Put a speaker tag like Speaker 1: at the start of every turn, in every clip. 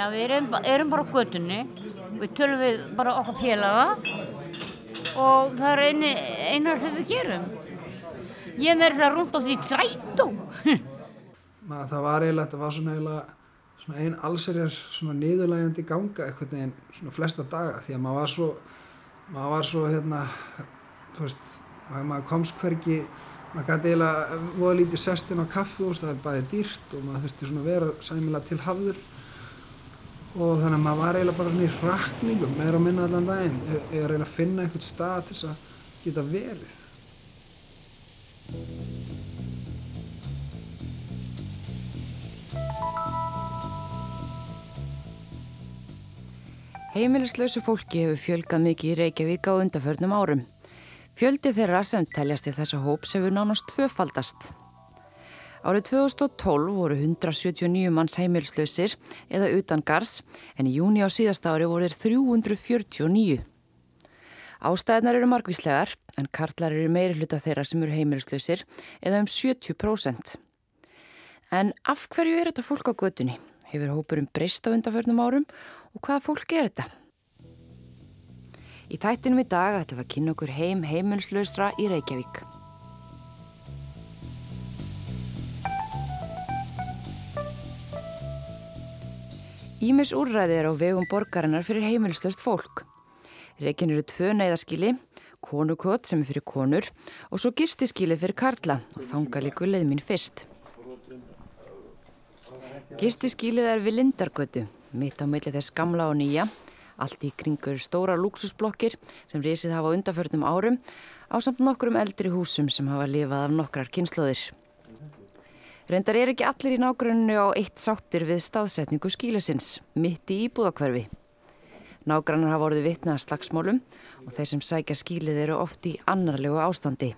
Speaker 1: Þannig að við erum, erum bara á götunni, við tölum við bara okkar félaga og það er eini, eina sem við gerum. Ég er með þetta rúnt á því trætó.
Speaker 2: Það var eiginlega, þetta var svona eiginlega svona einn allserjar svona niðurlægjandi ganga eitthvað neginn svona flesta daga því að maður var svo, maður var svo hérna, þú veist, maður komst hverki, maður gæti eiginlega voða lítið sestinn á kaffi og það er bæði dýrt og maður þurfti svona vera sæmilega til hafður og þannig að maður var eiginlega bara svona í rakningum meira og minna allan daginn eða reyna að finna einhvern stað til þess að geta verið.
Speaker 3: Heimilislausu fólki hefur fjölgað mikið í Reykjavík á undaförnum árum. Fjöldi þeirra sem teljast í þessa hóps hefur nánast tvöfaldast. Árið 2012 voru 179 manns heimilislausir eða utan gars en í júni á síðasta ári voru þeir 349. Ástæðnar eru margvíslegar en karlar eru meiri hluta þeirra sem eru heimilislausir eða um 70%. En af hverju er þetta fólk á götunni? Hefur hópurum breyst á undaförnum árum og hvaða fólk er þetta? Í þættinum í dag ætlum við að kynna okkur heim heimilslausra í Reykjavík. Ímis úrræði er á vegum borgarinnar fyrir heimilslaust fólk. Reykjinn eru tvö neyðaskili, konukot sem er fyrir konur og svo gistiskili fyrir karla og þanga líku leið mín fyrst. Gistiskilið er við Lindargötu, mitt á milli þess gamla og nýja, allt í kringur stóra luxusblokkir sem risið hafa undaförnum árum á samt nokkrum eldri húsum sem hafa lifað af nokkrar kynnslóðir. Reyndar er ekki allir í nágrunnu á eitt sáttir við staðsetningu skílasins, mitt í íbúðakverfi. Nágrannar hafa orðið vitna að slagsmálum og þeir sem sækja skílið eru oft í annarlegu ástandi.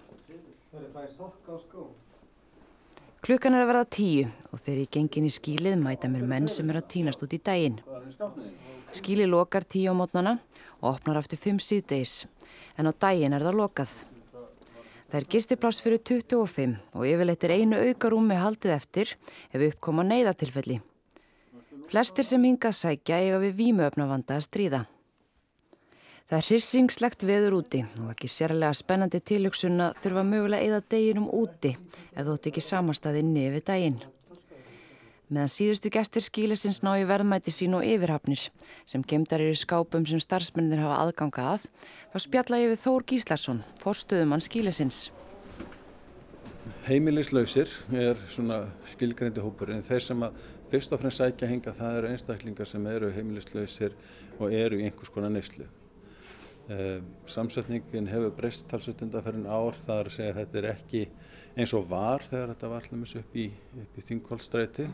Speaker 3: Klukkan er að verða tíu og þegar ég gengin í skílið mæta mér menn sem er að týnast út í daginn. Skíli lokar tíu á mótnana og opnar aftur fimm síðdeis en á daginn er það lokað. Það er gistipláss fyrir 25 og yfirleitt er einu aukarúmi haldið eftir ef uppkoma neyðatilfelli. Flestir sem hingað sækja eiga við vímuöfnavanda að stríða. Það er hryssingslegt veður úti og ekki sérlega spennandi tilöksun að þurfa mögulega eða deginum úti ef þú ætti ekki samastað inni yfir daginn. Meðan síðustu gestir skílisins ná í verðmæti sín og yfirhafnir sem gemdar eru skápum sem starfsmennir hafa aðganga að, þá spjalla ég við Þór Gíslason, fórstöðumann skílisins.
Speaker 4: Heimilislausir er svona skilgreindi hópur en þeir sem að fyrst og fremst sækja hinga það eru einstaklingar sem eru heimilislausir og eru í einhvers konar neyslu. Eh, samsetningin hefur breyst talsveit undanferðin ár það er að segja að þetta er ekki eins og var þegar þetta var hlumins upp í, í þingkólstræti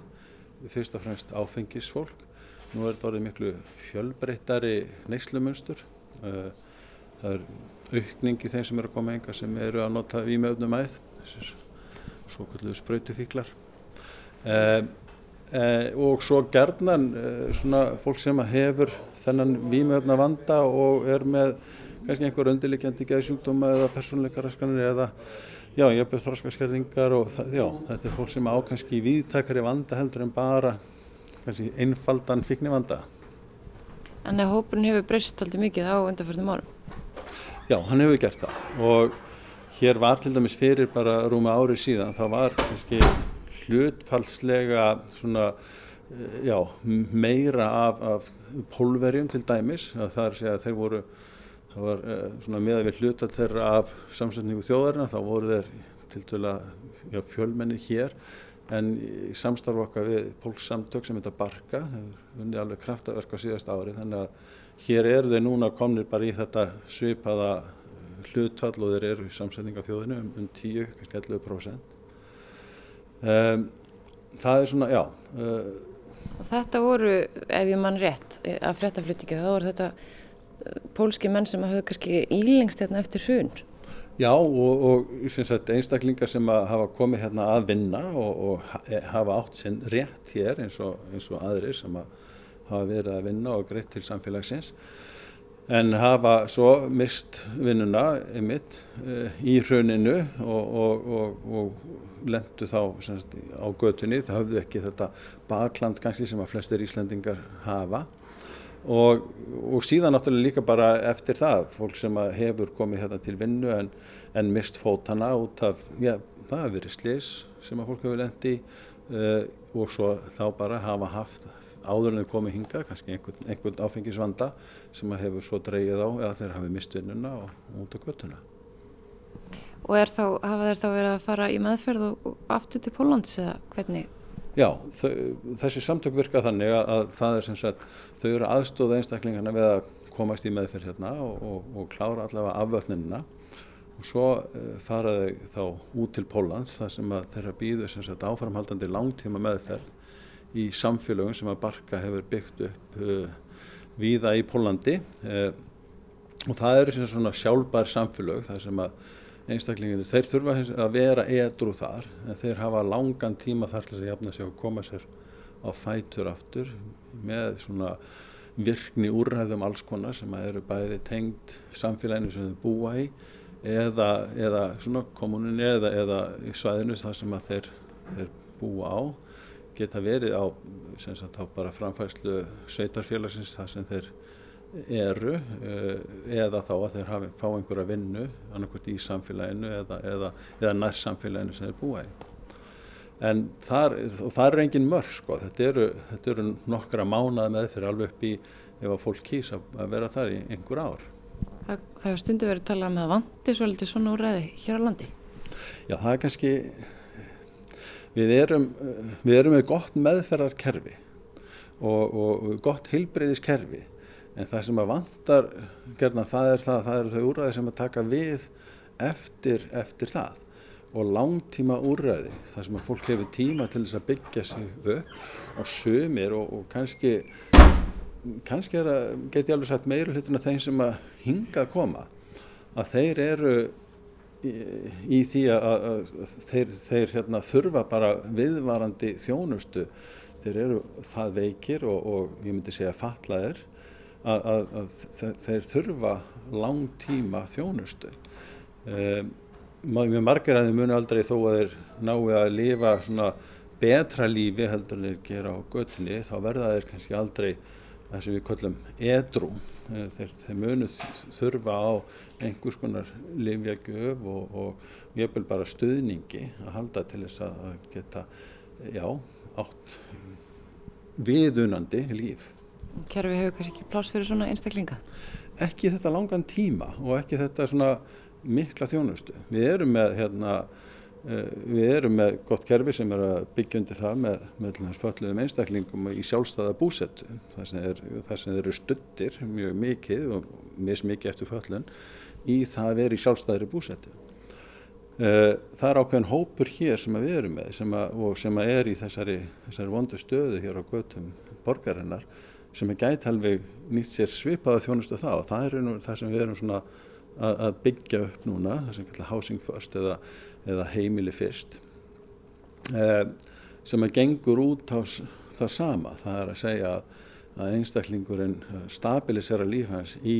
Speaker 4: fyrst og fremst áfengisfólk. Nú er þetta orðið miklu fjölbreyttari neyslumunstur. Eh, það er aukningi þeim sem eru að koma enga sem eru að nota vímöfnum æð svo kalluðu sprautufíklar eh, eh, og svo gerðnan eh, svona fólk sem hefur þennan vímöfna vanda og er með kannski einhver undirlikjandi geðsjúkdóma eða persónleikaraskanir eða já, ég er þróskaskerðingar og það, já, þetta er fólk sem á kannski viðtakari vanda heldur en bara kannski einfaldan fíkni vanda.
Speaker 3: Þannig að hópurinn hefur breyst aldrei mikið á undanförnum árum?
Speaker 4: Já, hann hefur gert það og hér var til dæmis fyrir bara rúma árið síðan, það var kannski hlutfalslega svona já, meira af, af pólverjum til dæmis, það er að þeir voru það var svona meða við hluta þeirra af samsetningu þjóðarina, þá voru þeir til dæla fjölmenni hér. En í samstarf okkar við pólksamtök sem þetta Barka hefur vunnið alveg kraftaverk á síðast ári. Þannig að hér eru þeir núna komnir bara í þetta svipaða hlutfall og þeir eru í samsetninga þjóðinu um, um 10, kannski 11% um, það er svona, já uh,
Speaker 3: Þetta voru, ef ég mann rétt að fréttaflutningi, þá voru þetta pólski menn sem hafðu kannski ílengst hérna eftir hrun.
Speaker 4: Já og, og sagt, einstaklingar sem hafa komið hérna að vinna og, og hafa átt sinn rétt hér eins og, eins og aðrir sem hafa verið að vinna og greitt til samfélagsins. en hafa svo mist vinnuna einmitt í hruninu og, lendu þá semst, á götunni, það höfðu ekki þetta bakland kannski sem að flestir Íslandingar hafa og, og síðan náttúrulega líka bara eftir það, fólk sem hefur komið hérna til vinnu en, en mist fótana út af, já, það hefur verið slis sem að fólk hefur lendi uh, og svo þá bara hafa haft áður en þau komið hinga, kannski einhvern, einhvern áfengisvanda sem að hefur svo dreyið á eða þeir hafi mist vinnuna og út á göttuna.
Speaker 3: Og þá, hafa þeir þá verið að fara í meðferð og aftur til Pólans eða hvernig?
Speaker 4: Já, þau, þessi samtök virka þannig að, að það er sem sagt, þau eru aðstóða einstaklingarna við að komast í meðferð hérna og, og, og klára allavega afvötninina og svo uh, fara þau þá út til Pólans þar sem að þeirra býðu sem sagt áframhaldandi langtíma meðferð í samfélögum sem að Barka hefur byggt upp uh, víða í Pólandi uh, og það eru sem svona sjálfbær samfélög þar sem að einstaklinginni, þeir þurfa að vera edru þar en þeir hafa langan tíma þar til að jafna sig og koma sér á fætur aftur með svona virkni úrræðum alls konar sem eru bæði tengd samfélaginu sem þau búa í eða, eða svona kommuninni eða, eða svæðinu þar sem þeir, þeir búa á geta verið á sagt bara framfæslu sveitarfélagsins þar sem þeir eru eh, eða þá að þeir hafi, fá einhverja vinnu annarkvæmt í samfélaginu eða, eða, eða nær samfélaginu sem þeir búa í. En þar, það er engin mörg sko, þetta eru, þetta eru nokkra mánað með fyrir alveg upp í ef að fólk kýsa að vera þar í einhver ár.
Speaker 3: Það, það hefur stundu verið að tala um að vandi svolítið svona úræði hér á landi?
Speaker 4: Já, það er kannski, við erum, við erum með gott meðferðarkerfi og, og gott heilbreyðiskerfi en það sem að vantar gerna það er það, það eru þau úrræði sem að taka við eftir, eftir það. Og langtíma úrræði þar sem að fólk hefur tíma til þess að byggja sig upp og sumir og, og kannski kannski er að, get ég alveg sagt meiru hlutin af þeim sem að hinga að koma að þeir eru í, í því að, að þeir, þeir hérna, þurfa bara viðvarandi þjónustu. Þeir eru það veikir og, og ég myndi segja fatlaðir að, að, þeir þurfa langtíma þjónustu. Um, mjög margir að þeir munu aldrei þó að þeir nái að lifa svona betra lífi heldur en þeir gera á göttinni þá verða þeir kannski aldrei það sem við kallum edru. Þeir, þeir munu þurfa á einhvers konar lifjagjöf og, og ég vil bara stuðningi að halda til þess að geta já, átt viðunandi líf
Speaker 3: kerfi hefur kannski ekki pláss fyrir svona einstaklinga?
Speaker 4: Ekki þetta langan tíma og ekki þetta svona mikla þjónustu. Við erum með hérna, uh, við erum með gott kerfi sem er að byggja undir það með, með fölluðum einstaklingum í sjálfstæða búsettu. Það sem, er, það sem eru stuttir mjög mikið og mismikið eftir föllun í það að vera í sjálfstæðri búsettu. Uh, það er ákveðin hópur hér sem við erum með sem að, og sem er í þessari, þessari vondu stöðu hér á götum borgarinnar sem er gæti alveg nýtt sér svipaða þjónustu þá. Og það er nú það sem við erum svona að, að byggja upp núna, það sem kallar housing first eða, eða heimili fyrst. Eh, sem að gengur út á það sama, það er að segja að einstaklingurinn stabilisera líf hans í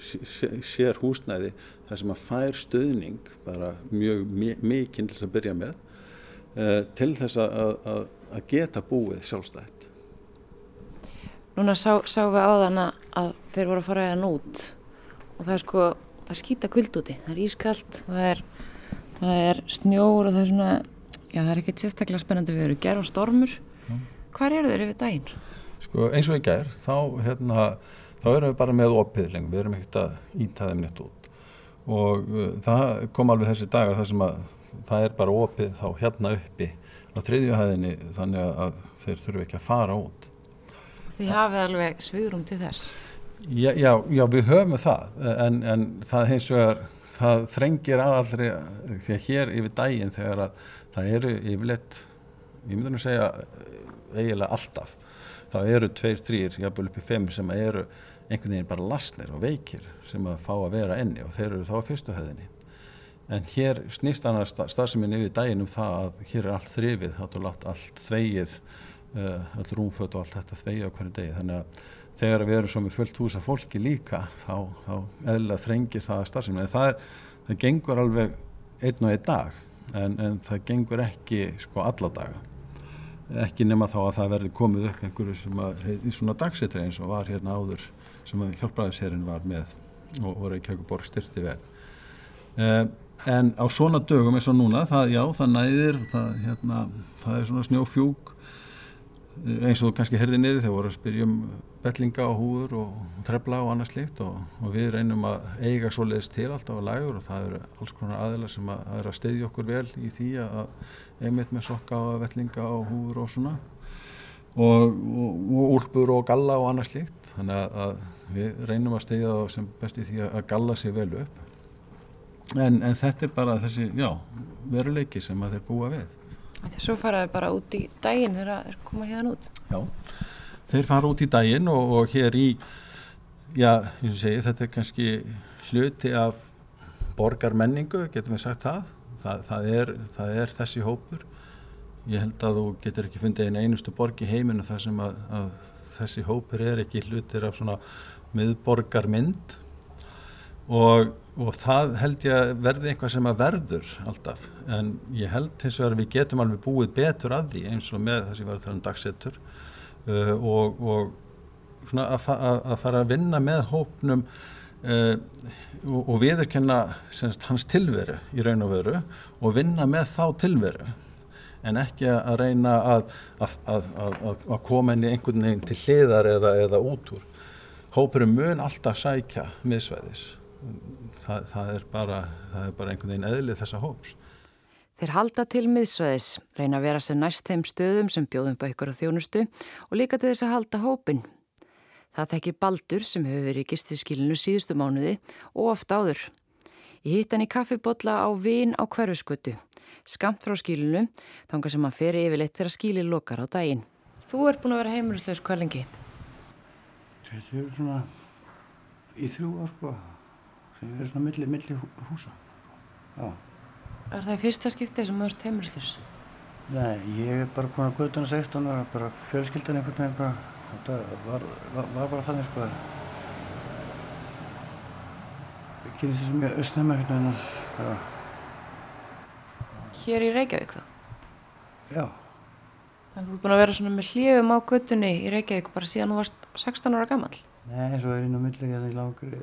Speaker 4: sér húsnæði þar sem að fær stöðning bara mjög mikinn til þess að byrja með eh, til þess að, að, að geta búið sjálfstætt
Speaker 3: Núna sá, sá við á þann að þeir voru að fara eða nút og það er sko, það er skýta kuld úti, það er ískallt, það er, það er snjór og það er svona, já það er ekkert sérstaklega spennandi við eru gerð og stormur. Mm. Hvað eru þeir yfir daginn?
Speaker 4: Sko eins og í gerð, þá, hérna, þá erum við bara með oppiðling, við erum ekkert að íta þeim nýtt út og uh, það kom alveg þessi dagar þar sem að það er bara opið þá hérna uppi á triðjuhæðinni þannig að þeir þurfu ekki að fara út.
Speaker 3: Þið hafið alveg svigrum til þess.
Speaker 4: Já, já, já við höfum það en, en það hins vegar það þrengir aðallri því að hér yfir daginn þegar að það eru yfirleitt, ég myndi að segja eiginlega alltaf þá eru tveir, þrýr, jábel upp í fimm sem eru einhvern veginn bara lasnir og veikir sem að fá að vera enni og þeir eru þá á fyrstu höfðinni en hér snýst annars starfseminn yfir daginn um það að hér er allt þrifið, þá er allt þvegið öll rúmföt og allt þetta þvegi á hverju degi. Þannig að þegar við erum svo með fullt hús af fólki líka þá, þá eðlilega þrengir það að starfsemi það, er, það gengur alveg einn og einn dag en, en það gengur ekki sko alla daga. Ekki nema þá að það verði komið upp einhverju sem að í svona dagsetri eins og var hérna áður sem hjálpræðisherrin var með og, og Reykjavík borg styrti vel. Eh, en á svona dögum eins og núna það já það næðir það, hérna, það er svona snjófjúk eh, eins og þú kannski herði nýri þegar voru að spyrja um bellinga og húður og trefla og annað slikt og, og við reynum að eiga svo leiðist til alltaf að lægur og það eru alls konar aðeila sem að, að er að steyðja okkur vel í því að einmitt með sokka og vellinga og húður og svona. Og, og, og úlpur og galla og annað slikt þannig að, að við reynum að steyðja það sem besti því að galla sér vel upp. En, en þetta er bara þessi já, veruleiki sem að þeir búa við
Speaker 3: Svo faraði bara út í daginn þegar þeir koma hérna út.
Speaker 4: Já. Þeir fara út í daginn og, og hér í já, ég segi, þetta er kannski hluti af borgarmenningu, getum við sagt það. Það, það, er, það er þessi hópur. Ég held að þú getur ekki fundið einu einustu borg í heiminu þar sem að, að þessi hópur er ekki hlutir af svona miðborgarmynd. Og, og það held ég að verði eitthvað sem að verður alltaf en ég held hins vegar að við getum alveg búið betur að því eins og með þessi var það um dagsettur uh, og, og svona að, að, að fara að vinna með hópnum uh, og, og viðurkenna semst, hans tilveru í raun og veru og vinna með þá tilveru en ekki að reyna að, að koma inn í einhvern veginn til hliðar eða, eða út úr. Hópurum mun alltaf sækja miðsvæðis. Það, það, er bara, það er bara einhvern veginn eðlið þessa hóps.
Speaker 3: Þeir halda til miðsvæðis, reyna að vera sér næst þeim stöðum sem bjóðum bækur og þjónustu og líka til þess að halda hópin. Það þekkir Baldur sem hefur verið í gistinskilinu síðustu mánuði og oft áður. Ég hitt hann í kaffibotla á Vín á hverfuskötu, skamt frá skilinu, þángar sem hann fer yfirleitt þegar skilin lokar á daginn. Þú ert búin að vera heimilislegs hvað lengi?
Speaker 5: Þetta er svona í þrjú ár sko, sem er svona milli, milli húsa. Já.
Speaker 3: Er það í fyrsta skiptið sem þú ert heimilislus?
Speaker 5: Nei, ég er bara komin að guðdana 16 og bara fjölskyldan einhvern veginn bara, þetta var, var, var bara þannig sko að ég kynist þessum mjög östnæma einhvern veginn að,
Speaker 3: Hér í Reykjavík þá?
Speaker 5: Já.
Speaker 3: En þú ert búin að vera svona með hljöfum á guðdunni í Reykjavík bara síðan þú varst 16 ára gammal?
Speaker 5: Nei, svo er ég nú millir að ég langur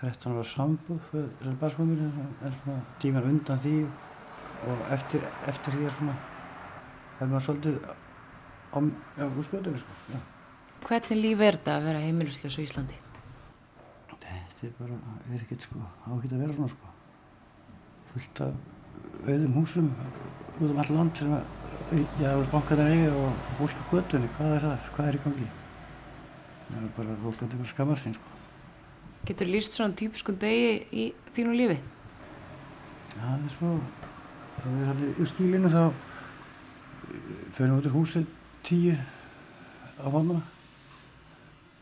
Speaker 5: 13 ára sambúð þessar basfamíli en svona tímar undan því og eftir, eftir því er svona er maður svolítið á, á skjóðunni sko. Já.
Speaker 3: Hvernig líf er þetta að vera heimilusleis á Íslandi?
Speaker 5: Þetta er bara, er ekkert sko áhitt að vera svona sko fullt af auðum húsum út um all land sem að, já, það bankaðan eigi og fólk á gödunni, hvað er það, hvað er í gangi? Það er bara, fólk er eitthvað skammar sín sko
Speaker 3: Getur líst svona típiskun degi í þínu lífi?
Speaker 5: Já, það er svo. Það er allir í skílinu þá fyrir út úr húsi tíu á hónuna.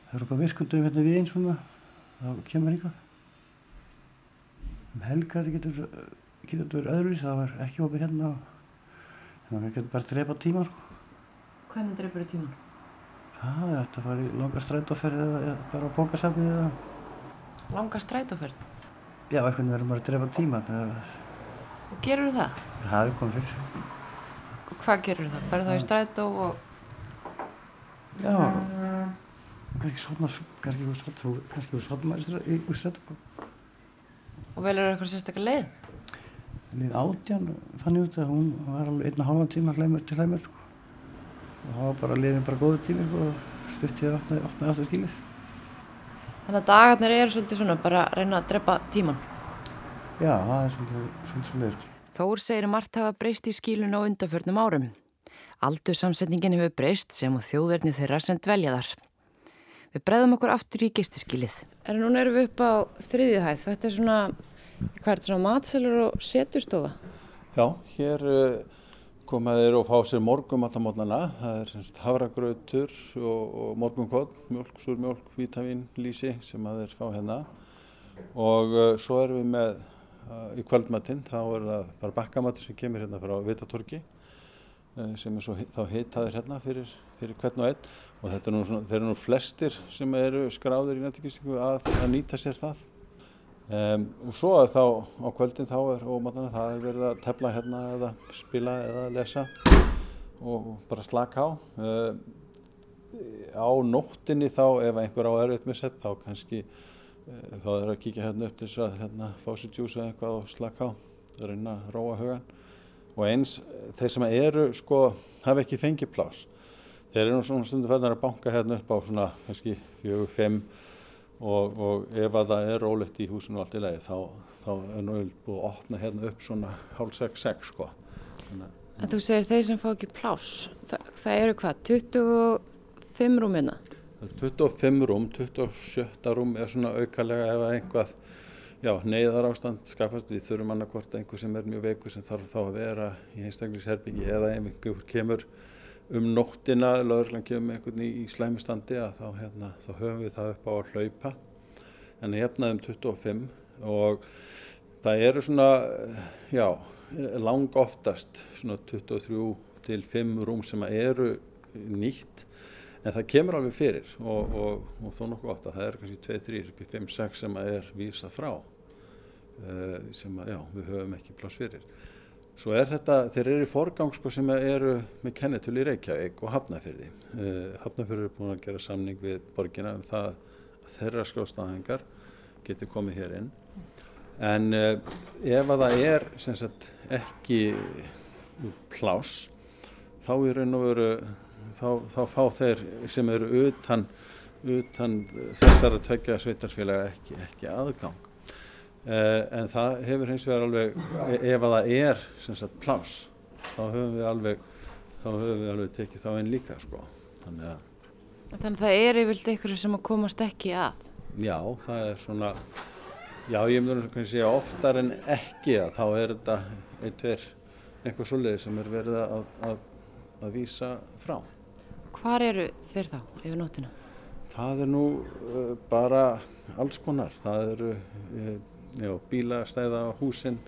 Speaker 5: Það eru eitthvað virkundum hérna við eins svona. Þá kemur eitthvað. Um helgar getur þetta verið öðruvis. Það var ekki opið hérna. Þannig að við getum bara drepa tíma sko.
Speaker 3: Hvernig dreipur þið tíman?
Speaker 5: Það er eftir að fara í langa strætóferð eða bara á bókasafni eða
Speaker 3: Langa strætóferð?
Speaker 5: Já, eitthvað verður maður að drefa tíma.
Speaker 3: Og gerur það?
Speaker 5: Það er komið fyrir.
Speaker 3: Og hvað gerur það? Ferðu það í strætó og...
Speaker 5: Já, kannski sopna, kannski úr sopna, kannski úr sopna í strætó.
Speaker 3: Og velur það eitthvað sérstaklega leið?
Speaker 5: Leið átjan fann ég út að hún var alveg einna hálfa tíma til hlæmur, sko. Og það var bara leiðin bara góðu tími, sko, og stuttið að opna aftur skilið.
Speaker 3: Þannig að dagarnir eru svolítið svona bara að reyna að drepa tíman.
Speaker 5: Já, það er svolítið svolítið leir.
Speaker 3: Þór segir margt hafa breyst í skílun á undaförnum árum. Aldursamsetningin hefur breyst sem og þjóðverðni þeirra sem dvelja þar. Við breyðum okkur aftur í gistiskílið. Er núna erum við upp á þriðjuhæð. Þetta er svona, hvað er þetta svona matselur og setustofa?
Speaker 4: Já, hér... Uh koma þeir og fá sér morgumatamotnana, það er semst havragrautur og, og morgunkott, mjölk, súrmjölk, vítamin, lísi sem að þeir fá hérna. Og uh, svo erum við með uh, í kvöldmatinn, þá er það bara bakkamatur sem kemur hérna frá Vitatorki uh, sem er svo þá heitaður hérna fyrir, fyrir hvern og einn. Og þetta er nú svona, þeir eru nú flestir sem eru skráður í nættingistingu að, að nýta sér það. Um, og svo þá á kvöldin þá er ómatana það er verið að tefla hérna eða spila eða lesa og bara slaka á. Um, á nóttinni þá ef einhver á erfitt með sepp þá kannski uh, þá er að kíkja hérna upp til þess að hérna fá sér djús eða eitthvað og slaka á, er að róa hugan og eins þeir sem eru sko hafa ekki fengið plás þeir eru svona stundu fæðnar að banka hérna upp á svona kannski fjögur, fimm og, og ef að það er rólegt í húsinu allt í lagi þá, þá er nú búið að opna hérna upp svona hálf 6-6 sko.
Speaker 3: En þú segir þeir sem fá ekki plás, Þa, það eru hvað, 25 rúmina?
Speaker 4: Það eru 25 rúm, 27 rúm er svona aukalega ef einhvað Já, neyðar ástand skapast, við þurfum annarkvort einhver sem er mjög veikur sem þarf þá að vera í einstaklingsherbyggi eða einhver kemur um nóttina lögurlega kemur einhvern í, slæmustandi að þá, hérna, þá höfum við það upp á að hlaupa. En ég hefnaði um 25 og það eru svona já, lang oftast svona 23 til 5 rúm sem eru nýtt en það kemur alveg fyrir og, og, og þó nokkuð ofta það eru kannski 2-3 upp í 5-6 sem er vísað frá uh, sem að, já, við höfum ekki pláss fyrir Svo er þetta, þeir eru í forgang sko sem eru með kennetul í Reykjavík og Hafnafjörði. Uh, Hafnafjörði eru búin að gera samning við borgina um það að þeirra skjóstaðhengar getur komið hér inn. En uh, ef að það er sagt, ekki plás, þá veru, þá, þá fá þeir sem eru utan, utan þessara tveggja sveitarfélaga ekki, ekki aðgang. Uh, en það hefur hins vegar alveg, ef að það er sagt, plás, þá höfum við alveg, þá höfum við alveg tekið þá einn líka sko. Þannig að,
Speaker 3: Þannig að það er yfirlega ykkur sem að komast ekki að?
Speaker 4: Já, það er svona, já ég myndi að segja oftar en ekki að þá er þetta ein, tveir, einhver svoleiði sem er verið að, að, að vísa frá.
Speaker 3: Hvar eru þeir þá yfir nóttina?
Speaker 4: Það er nú uh, bara alls konar, það eru uh, já, bílastæða á húsin,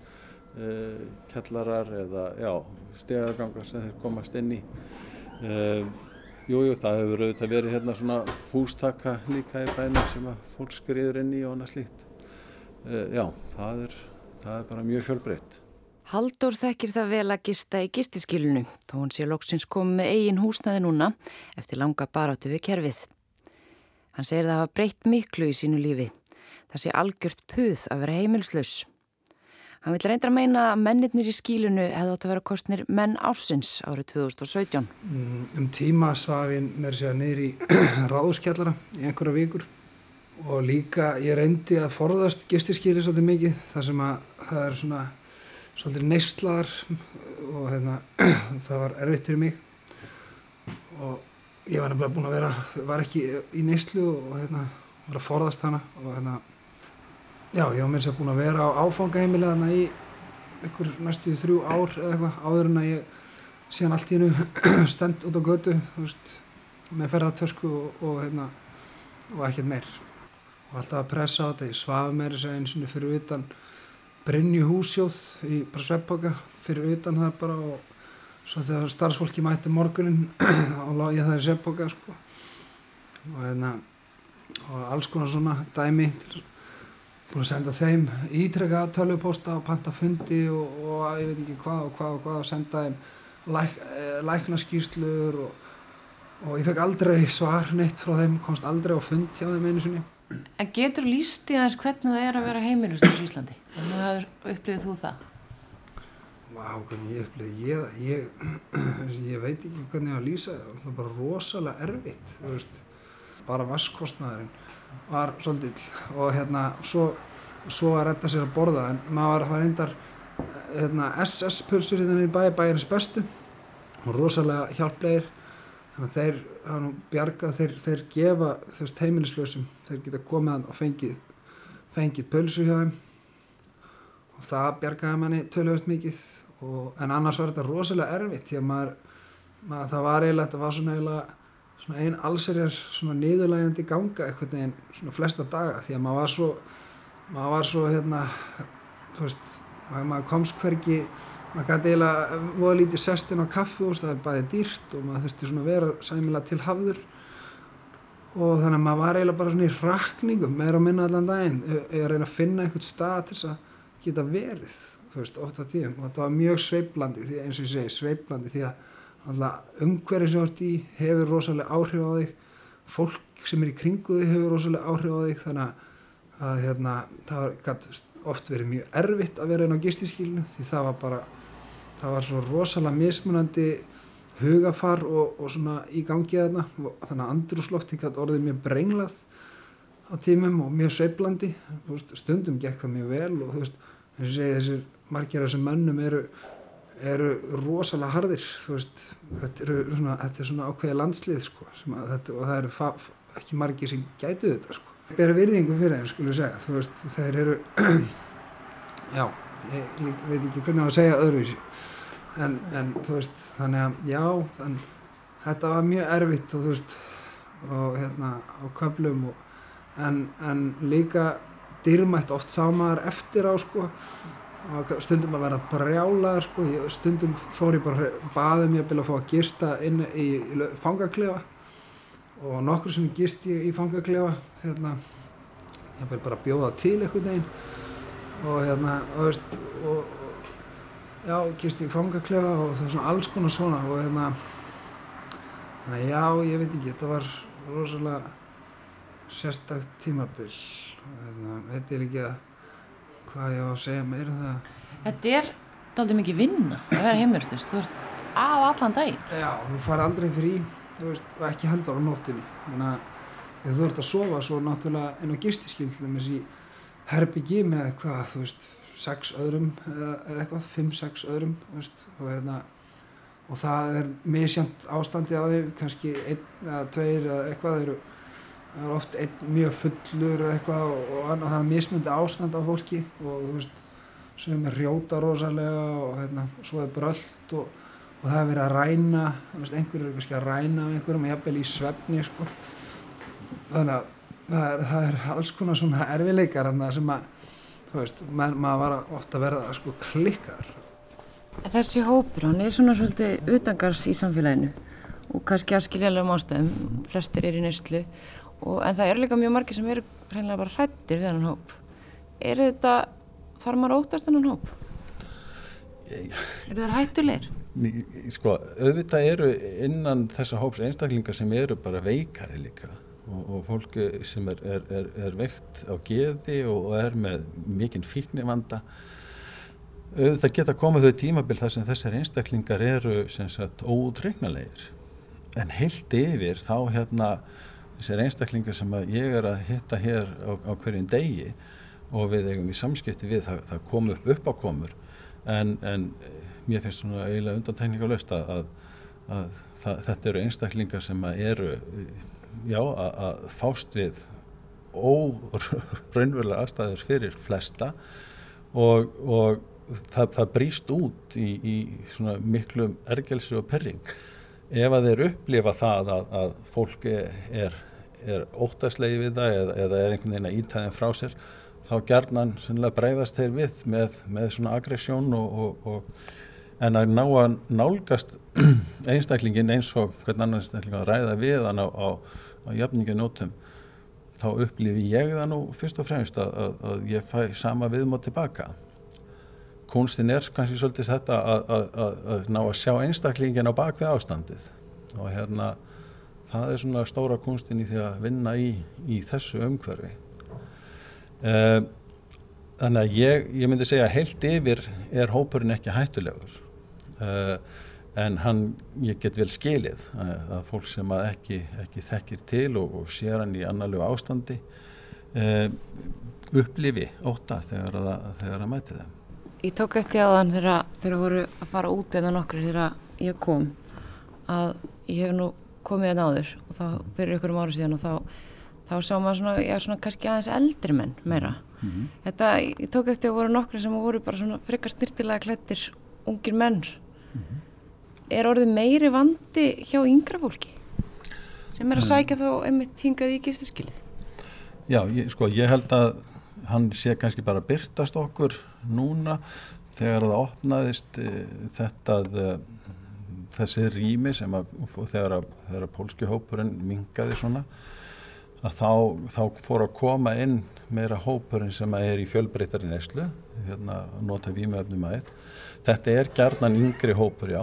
Speaker 4: uh, kellarar eða já, stegagangar sem þeir komast inn í. Uh, jú, jú, það hefur auðvitað verið hérna svona hústaka líka í bænum sem að fólk skriður inn í og annað slíkt. Uh, já, það er, það er bara mjög fjölbreytt.
Speaker 3: Haldur þekkir það vel að gista í gistiskilunu, þó hún sé loksins komið eigin húsnaði núna eftir langa baráttu við kerfið. Hann segir það hafa breytt miklu í sínu lífi. Það sé algjört puð að vera heimilslaus. Hann vil reynda að meina að mennirnir í skílunu hefði átt að vera kostnir menn ársins árið 2017.
Speaker 2: Mm, um tíma svafin mér sér niður í ráðuskjallara í einhverja vikur og líka ég reyndi að forðast gistiskíli svolítið mikið þar sem að það er svona svolítið neistlaðar og hérna, það var erfitt fyrir mig og ég var nefnilega búin að vera, var ekki í neistlu og hérna, var að forðast hana og hérna, já, ég var mér sér búin að vera á áfangaheimilega þarna í ykkur næstu þrjú ár eða eitthvað áður en að ég síðan allt í hennu stend út á götu, veist, með ferðartösku og, og hérna, og ekkert meir og alltaf að pressa á þetta, ég svaf með þess að eins og fyrir utan Brynju húsjóð í sveppboka fyrir utan það bara og svo þegar starfsfólki mætti morgunin og lág ég það í sveppboka sko. og hérna og alls konar svona dæmi búin að senda þeim ítrekka tölvupósta og panta fundi og, og ég veit ekki hvað og hvað og hvað og senda þeim læk, læknaskýrslur og, og ég fekk aldrei svar neitt frá þeim, komst aldrei á fund hjá þeim einu sinni
Speaker 3: En getur líst í þess hvernig það er að vera heimilust í Íslandi? Þannig að upplifið þú það?
Speaker 2: Vá, hvernig ég upplifið, ég, ég, ég veit ekki hvernig ég á að lýsa það, það var bara rosalega erfitt, þú veist, bara vaskostnaðurinn var svolítill og hérna, svo, svo að redda sér að borða, en maður var reyndar, hérna, SS-pulsur hérna í bæi, bæjarins bestu, og rosalega hjálplegir, þannig að þeir hafa nú bjargað, þeir, þeir gefa veist heimilislausum, þeir geta komið og fengið, fengið pölsu hjá þeim. Og það bjargaði manni tölvöld mikið og, en annars var þetta rosalega erfitt því að maður, maður það var eiginlega, þetta var svona eiginlega svona einn allserjar svona niðurlægandi ganga eitthvað neginn svona flesta daga því að maður var svo maður var svo hérna þú veist, maður komst hverki maður gæti eiginlega voða lítið sestin á kaffihús, það er bæði dýrt og maður þurfti svona að vera sæmilega til hafður. Og þannig að maður var eiginlega bara svona í rakningum meira og minna allan daginn eða reyna að finna einhvern stað til þess að geta verið, þú veist, oft á tíðum. Og þetta var mjög sveiblandi, því eins og ég segi sveiblandi því að alltaf umhverfið sem þú ert í hefur rosalega áhrif á þig. Fólk sem er í kringu þig hefur rosalega áhrif á þig þannig að, að hérna, það var oft verið mjög erfitt að vera inn á gistinskílinu því það var bara það var svo rosalega mismunandi hugafar og, og svona í gangi þarna. Þannig að andrúslofti gæti orðið mjög brenglað á tímum og mjög sveiblandi stundum gekk það mjög vel og þú veist eins og segi þessir margir af þessum mönnum eru, eru rosalega hardir veist, þetta, eru svona, þetta er svona ákveði landslið sko, þetta, og það eru ekki margir sem gætu þetta sko. Bera virðingu fyrir þeim skulle segja þú veist þeir eru já, ég, ég veit ekki hvernig að segja öðruvísi en, en þú veist þannig að já þann, þetta var mjög erfitt og þú veist og hérna á köflum og, en, en líka dýrmætt oft sá maður eftir á sko stundum að vera brjála sko, stundum fór ég bara baðum ég að fá að gista inn í, í fangaklefa. Og nokkur sem gist ég í fangaklefa hérna. Ég bara bjóða til eitthvað neginn og hérna og, veist, og já, gist ég fangaklefa og það er svona alls konar svona. Og hérna þannig að já, ég veit ekki, þetta var rosalega sérstakt tímabill hérna, þetta er ekki að hvað ég á að segja meira um það?
Speaker 3: Þetta er doldið mikið vinna að vera heimurstust, þú ert af allan dag
Speaker 2: Já, þú far aldrei frí veist, og ekki heldur á nóttinni þannig að þú ert að sofa svo náttúrulega inn á gistiskildum þessi herbyggi með hvað, þú veist sex öðrum eða, eða eitthvað, fimm, sex öðrum veist, og, hérna, og það er misjönd ástandi á því kannski einn eða tveir eða eitthvað eru það er oft einn mjög fullur eitthvað og, og það er mismyndi ástand á fólki og þú veist sem er rjóta rosalega og hérna, svo er bröld og, og það er verið að ræna einhverju er kannski að ræna einhverjum jafnvel í svefni sko. þannig að það er, það er alls konar svona erfileikar sem að veist, man, maður var ofta að verða sko klikkar
Speaker 3: Þessi hópur, hann er svona svolítið utangars í samfélaginu og kannski afskiljaðlega ástæðum, flestir er í neyslu en það eru líka mjög margir sem eru hreinlega bara hrættir við hann hóp er þetta, þarf maður óttast hann hóp? Er það hættulegir?
Speaker 4: Sko, auðvitað eru innan þessa hóps einstaklingar sem eru bara veikari líka og, og fólk sem er, er, er, er veikt á geði og, og er með mikinn fíknivanda auðvitað geta komið þau tímabil þar sem þessar einstaklingar eru sagt, óutreiknalegir en heilt yfir þá hérna þessar einstaklingar sem ég er að hitta hér á, á hverjum degi og við eigum í samskipti við það, það kom upp upp á komur en, en mér finnst svona eiginlega undantekningalöst að, að, að það, þetta eru einstaklingar sem eru já, að fást við óraunverulega aðstæður fyrir flesta og, og það, það brýst út í, í svona miklu ergelsi og perring ef að þeir upplifa það að, að fólk er, er óttaslegi við það eða, eða er einhvern veginn að ítæðin frá sér þá gerðnan breyðast þeir við með, með svona aggressjón og, og, og en að ná að nálgast einstaklingin eins og hvern annan einstakling að ræða við hann á, á, á jafninginótum þá upplifi ég það nú fyrst og fremst að, að, að ég fæ sama viðmátt tilbaka. Kunstin er kannski svolítið þetta að, að ná að sjá einstaklingin á bakvið ástandið og hérna það er svona stóra kunstin í því að vinna í, í þessu umhverfi uh, þannig að ég, ég myndi segja heilt yfir er hópurinn ekki hættulegur uh, en hann, ég get vel skilið að, eh, að fólk sem að ekki, ekki þekkir til og, og sér hann í annarlegu ástandi uh, upplifi óta þegar að, þegar að mæti þeim.
Speaker 3: Ég tók eftir aðan þegar þeir voru að fara út eða nokkur þegar ég kom að ég hef nú komið einn áður og þá fyrir ykkur um ára síðan og þá, þá sá maður svona, já svona kannski aðeins eldri menn meira. Mm -hmm. Þetta, ég tók eftir að voru nokkur sem voru bara svona frekar styrtilega klættir ungir menn mm -hmm. er orðið meiri vandi hjá yngra fólki sem er að sækja þá einmitt hingað í gistaskilið
Speaker 4: Já, ég, sko, ég held að hann sé kannski bara byrtast okkur núna þegar það opnaðist uh, þetta uh, þessi rými sem að þegar að, þegar að pólski hópurinn mingaði svona að þá, þá fór að koma inn meira hópurinn sem að er í fjölbreytari neslu hérna nota výmöfnum aðeins þetta er gerðnan yngri hópur já.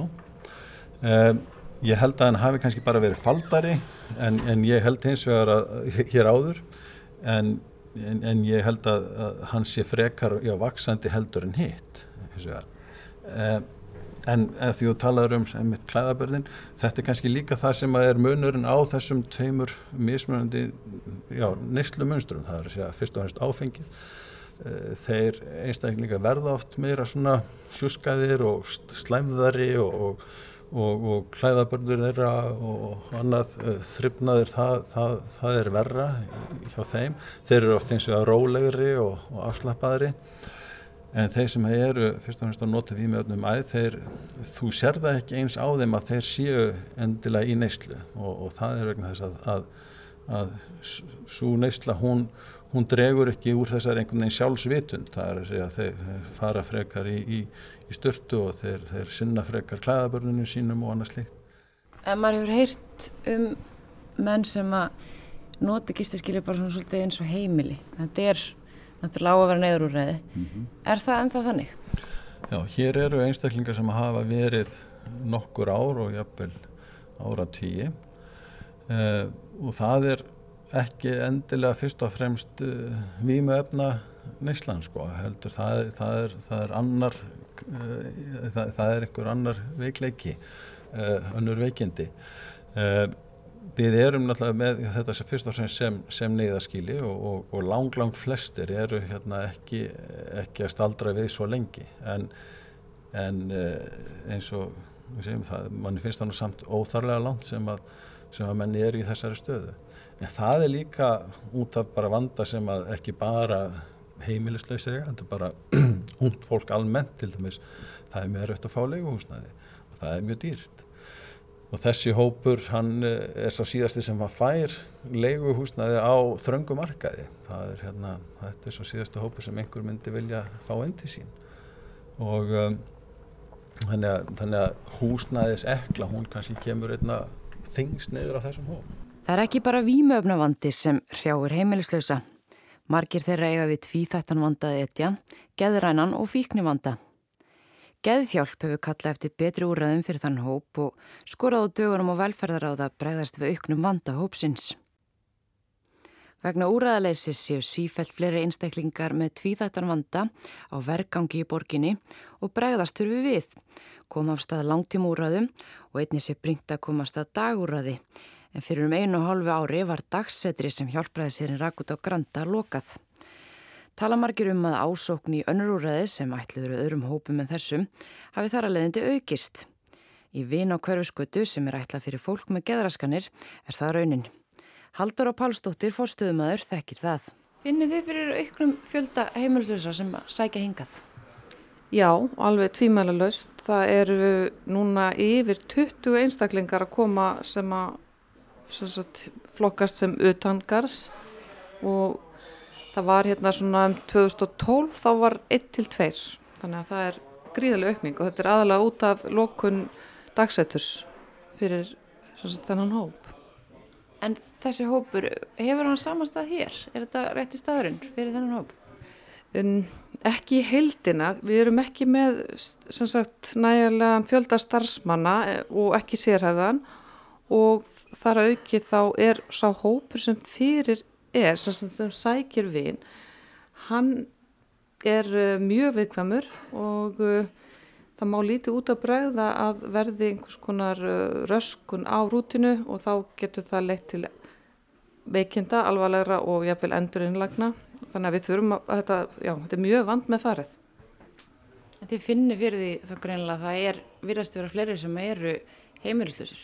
Speaker 4: Um, ég held að hann hafi kannski bara verið faldari en, en ég held hins vegar að hér áður en, en, en ég held að, að hann sé frekar já, vaksandi heldur en hitt hins vegar. Um, En ef því þú talaður um mitt klæðabörðin, þetta er kannski líka það sem er munurinn á þessum tveimur mismunandi neyslu munstrum. Það er að segja fyrst og hennst áfengið. Eh, þeir einstaklinga verða oft meira svona sjúskaðir og slæmðari og, og, og, og klæðabörður þeirra og annað eh, þryfnaður, það, það, það er verra hjá þeim. Þeir eru oft eins og rólegri og afslappaðri en þeir sem eru fyrst og fremst að nota vímöfnum æð þeir, þú sér það ekki eins á þeim að þeir séu endilega í neyslu. Og, og það er vegna þess að, að, að svo neysla hún, hún dregur ekki úr þessar einhvern veginn sjálfsvitund. Það er að segja að þeir fara frekar í, í, í störtu og þeir, þeir sinna frekar klæðabörnunum sínum og annað slikt
Speaker 3: En maður hefur heyrt um menn sem að nota gistaskilju bara svona svolítið eins og heimili. Þetta er þetta er lág að vera neyðurúræði mm -hmm. er það ennþá þannig?
Speaker 4: Já, hér eru einstaklingar sem hafa verið nokkur ár og jafnvel ára tíi uh, og það er ekki endilega fyrst og fremst uh, vímu efna neyslan sko, heldur það, það, er, það er annar uh, það, það er einhver annar veikleiki önnur veikindi við erum náttúrulega með þetta sem fyrst og fremst sem, sem neyðaskíli og, og, og lang, lang flestir eru hérna ekki, ekki að staldra við svo lengi en, en eh, eins og það, manni finnst það nú samt óþarlega langt sem að, sem að menni eru í þessari stöðu. En það er líka út af bara vanda sem að ekki bara heimilislausir þetta er bara húnt fólk almennt til dæmis, það er mjög rött að fá leiguhúsnaði og það er mjög dýrt og þessi hópur hann eh, er svo síðasti sem hann fær leiguhúsnaði á þröngum markaði. Það er hérna, þetta er svo síðasti hópur sem einhver myndi vilja fá inn til sín. Og um, þannig, að, þannig að húsnaðis ekla, hún kannski kemur einna þings neyður á þessum hóp.
Speaker 3: Það er ekki bara výmöfnavandi sem hrjáur heimilislausa. Margir þeirra eiga við tvíþættan vandaði etja, geðrænan og fíknivanda Geðhjálp hefur kallað eftir betri úrraðum fyrir þann hóp og skorað á dögunum og velferðaráða bregðast við auknum vanda hópsins. Vegna úrraðaleysis séu sífælt fleiri einstaklingar með tvíþættan vanda á vergangi í borginni og bregðast þurfi við, koma af stað langtíma úrraðum og einni sé bringt að koma af stað dagúrraði en fyrir um einu og hálfu ári var dagsetri sem hjálpraði sér en rakut á granta lokað. Tala margir um að ásókn í önnurúræði sem ætluður öðrum hópum en þessum hafi þar að leiðindi aukist. Í vin á hverfiskötu sem er ætlað fyrir fólk með geðraskanir er það raunin. Haldur og Pálsdóttir fórstöðumæður þekkir það.
Speaker 6: Finnir þið fyrir auknum fjölda heimilslösa sem sækja hingað?
Speaker 7: Já, alveg tvímæla löst. Það eru núna yfir 20 einstaklingar að koma sem að sem sagt, flokkast sem utangars og það var hérna svona um 2012 þá var 1 til 2 þannig að það er gríðarlega aukning og þetta er aðalega út af lokun dagsetturs fyrir þennan hóp
Speaker 6: En þessi hópur, hefur hann samanstað hér? Er þetta rétti staðurinn fyrir þennan hóp?
Speaker 7: En ekki í heildina, við erum ekki með nægilega fjölda starfsmanna eh, og ekki sérhæðan og þar að auki þá er sá hópur sem fyrir er sem, sem sækir vin hann er uh, mjög viðkvæmur og uh, það má lítið út að bregða að verði einhvers konar uh, röskun á rútinu og þá getur það leitt til veikinda, alvarlegra og jáfnveil endur innlagna þannig að við þurfum að þetta, já, þetta er mjög vand með farið.
Speaker 6: Þið finnir fyrir því þá greinlega að það er virðast að vera fleiri sem eru heimilislusir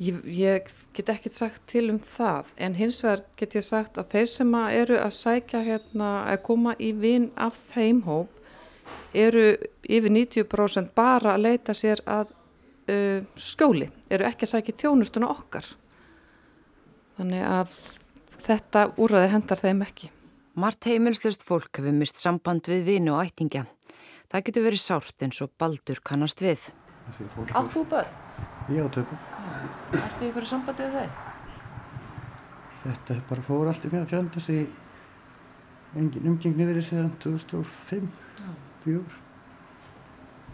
Speaker 7: Ég, ég get ekki sagt til um það en hins vegar get ég sagt að þeir sem að eru að sækja hérna að koma í vinn af þeim hóp eru yfir 90% bara að leita sér að uh, skjóli, eru ekki að sækja tjónustuna okkar. Þannig að þetta úrraði hendar þeim ekki.
Speaker 3: Mart heimilslust fólk hefur mist samband við vinu og ættingja. Það getur verið sárt eins og baldur kannast við.
Speaker 6: Átt þú börn?
Speaker 5: Ég á tökum.
Speaker 6: Ertu ykkur sambandi við þau?
Speaker 5: Þetta bara fór allt í mér að fjönda sig engin umgengni verið síðan 2005, 2004.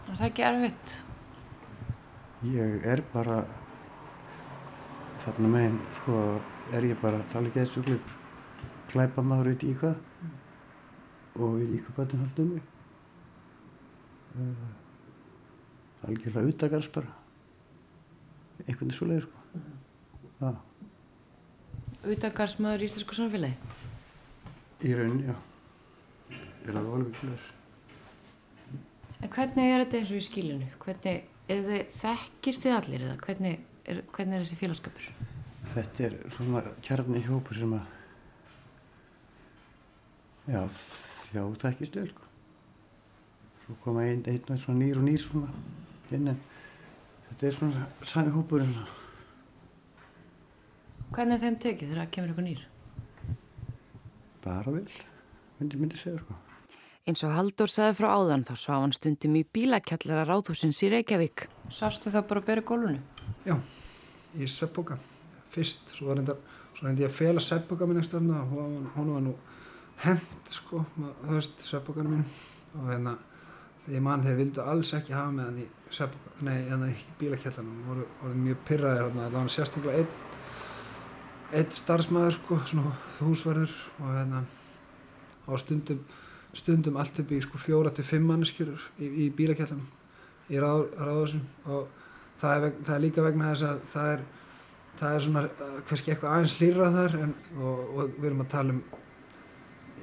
Speaker 6: Er það ekki erfitt?
Speaker 5: Ég er bara þarna megin, sko, er ég bara tala ekki þessu klip klæpa maður út í hvað og í hvað bættum haldum uh, algjörlega utakars bara einhvern svo leið sko Já,
Speaker 6: Utakarsmaður í íslensku samfélagi?
Speaker 5: í rauninni, já er það alveg klur
Speaker 6: En hvernig er þetta eins og í skílinu? Hvernig, er þið þekkist þið allir eða hvernig er, hvernig er þessi félagskapur?
Speaker 5: Þetta er svona kjarni hjópur sem að já, já, þekkist vel sko. Svo koma einn ein, ein, svona nýr og nýr svona inn en þetta er svona sami hópur svona.
Speaker 6: Hvernig er þeim tekið þegar það kemur ykkur nýr?
Speaker 5: bara vel, myndi myndi segja sko.
Speaker 3: Eins og Haldur sagði frá áðan þá svaf hann stundum í bílakjallara ráðhúsins í Reykjavík.
Speaker 6: Sástu það bara að bera gólfinu?
Speaker 2: Já, í sveppbóka fyrst, svo var reyndi ég að fela sveppbóka minn eftir þarna og hún, var nú hent sko, veist, sveppbókana mín og hérna, ég man þeir vildu alls ekki hafa með hann í hérna í bílakjallanum, voru, voru mjög pyrraðir það var sérstaklega einn einn starfsmæður sko, svona húsverður og hérna á stundum, stundum allt upp í sko fjóra til fimm manneskjur í, í bílakjallanum í ráð, ráðhúsum. Og það er, það er líka vegna þess að það er, það er svona uh, kannski eitthvað aðeins hlýrað þar en, og, og við erum að tala um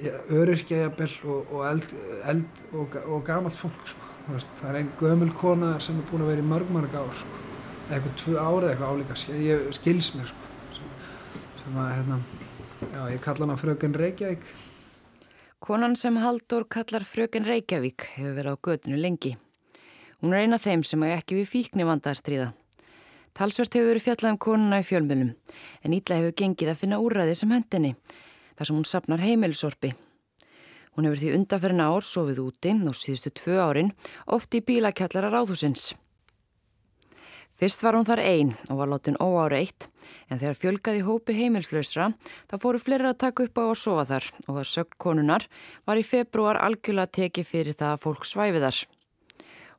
Speaker 2: öryrkja jafnvel og, og eld, eld og, og gamalt fólk sko. Það er einn gömul kona sem er búin að vera í mörg mörg ár sko. eitthvað tvö árið eitthvað álíka ég skils mér sko. sem, sem að hérna já, ég kalla hana fröken Reykjavík
Speaker 3: Konan sem Haldur kallar fröken Reykjavík hefur verið á gödunu lengi. Hún er eina þeim sem að ekki við fíkni vanda að stríða. Talsvert hefur verið fjallað um konuna í fjölmjölum en ítla hefur gengið að finna úrræði sem hendinni þar sem hún sapnar heimilisorpi. Hún hefur því undanferðin ár sofið úti og síðustu tvö árin oft í bílakjallara ráðhúsins. Fyrst var hún þar ein og var látin óáreitt en þegar fjölgaði hópi heimilslausra þá fóru fleiri að taka upp á að sofa þar og að sögt konunar var í februar algjörlega tekið fyrir það að fólk svæfi þar.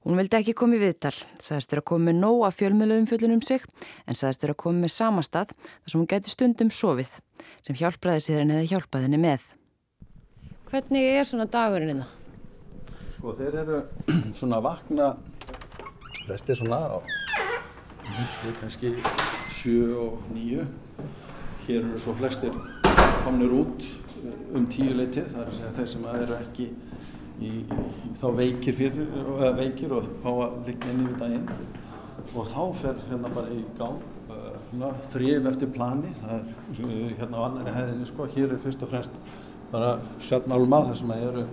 Speaker 3: Hún vildi ekki koma í viðtal, sagðist þér að koma með nóg af fjölmiðluðum fullun um sig en sagðist þér að koma með samastað þar sem hún geti stundum sofið sem hjálpraði sér henni eða hjálpaði henni með.
Speaker 6: Hvernig er svona dagurinn innan?
Speaker 4: Sko þeir eru svona að vakna flestir svona á kannski sjö og níu. Hér eru svo flestir komnir út um tíu leitið, það er að segja þeir sem eru ekki í, í, þá veikir fyrir, eða veikir og fá að liggja inn yfir daginn. Og þá fer hérna bara í gang uh, svona, þrif eftir plani, það er uh, hérna á annari hæðinni sko, hér er fyrst og fremst bara sjöfnálma þar sem að eru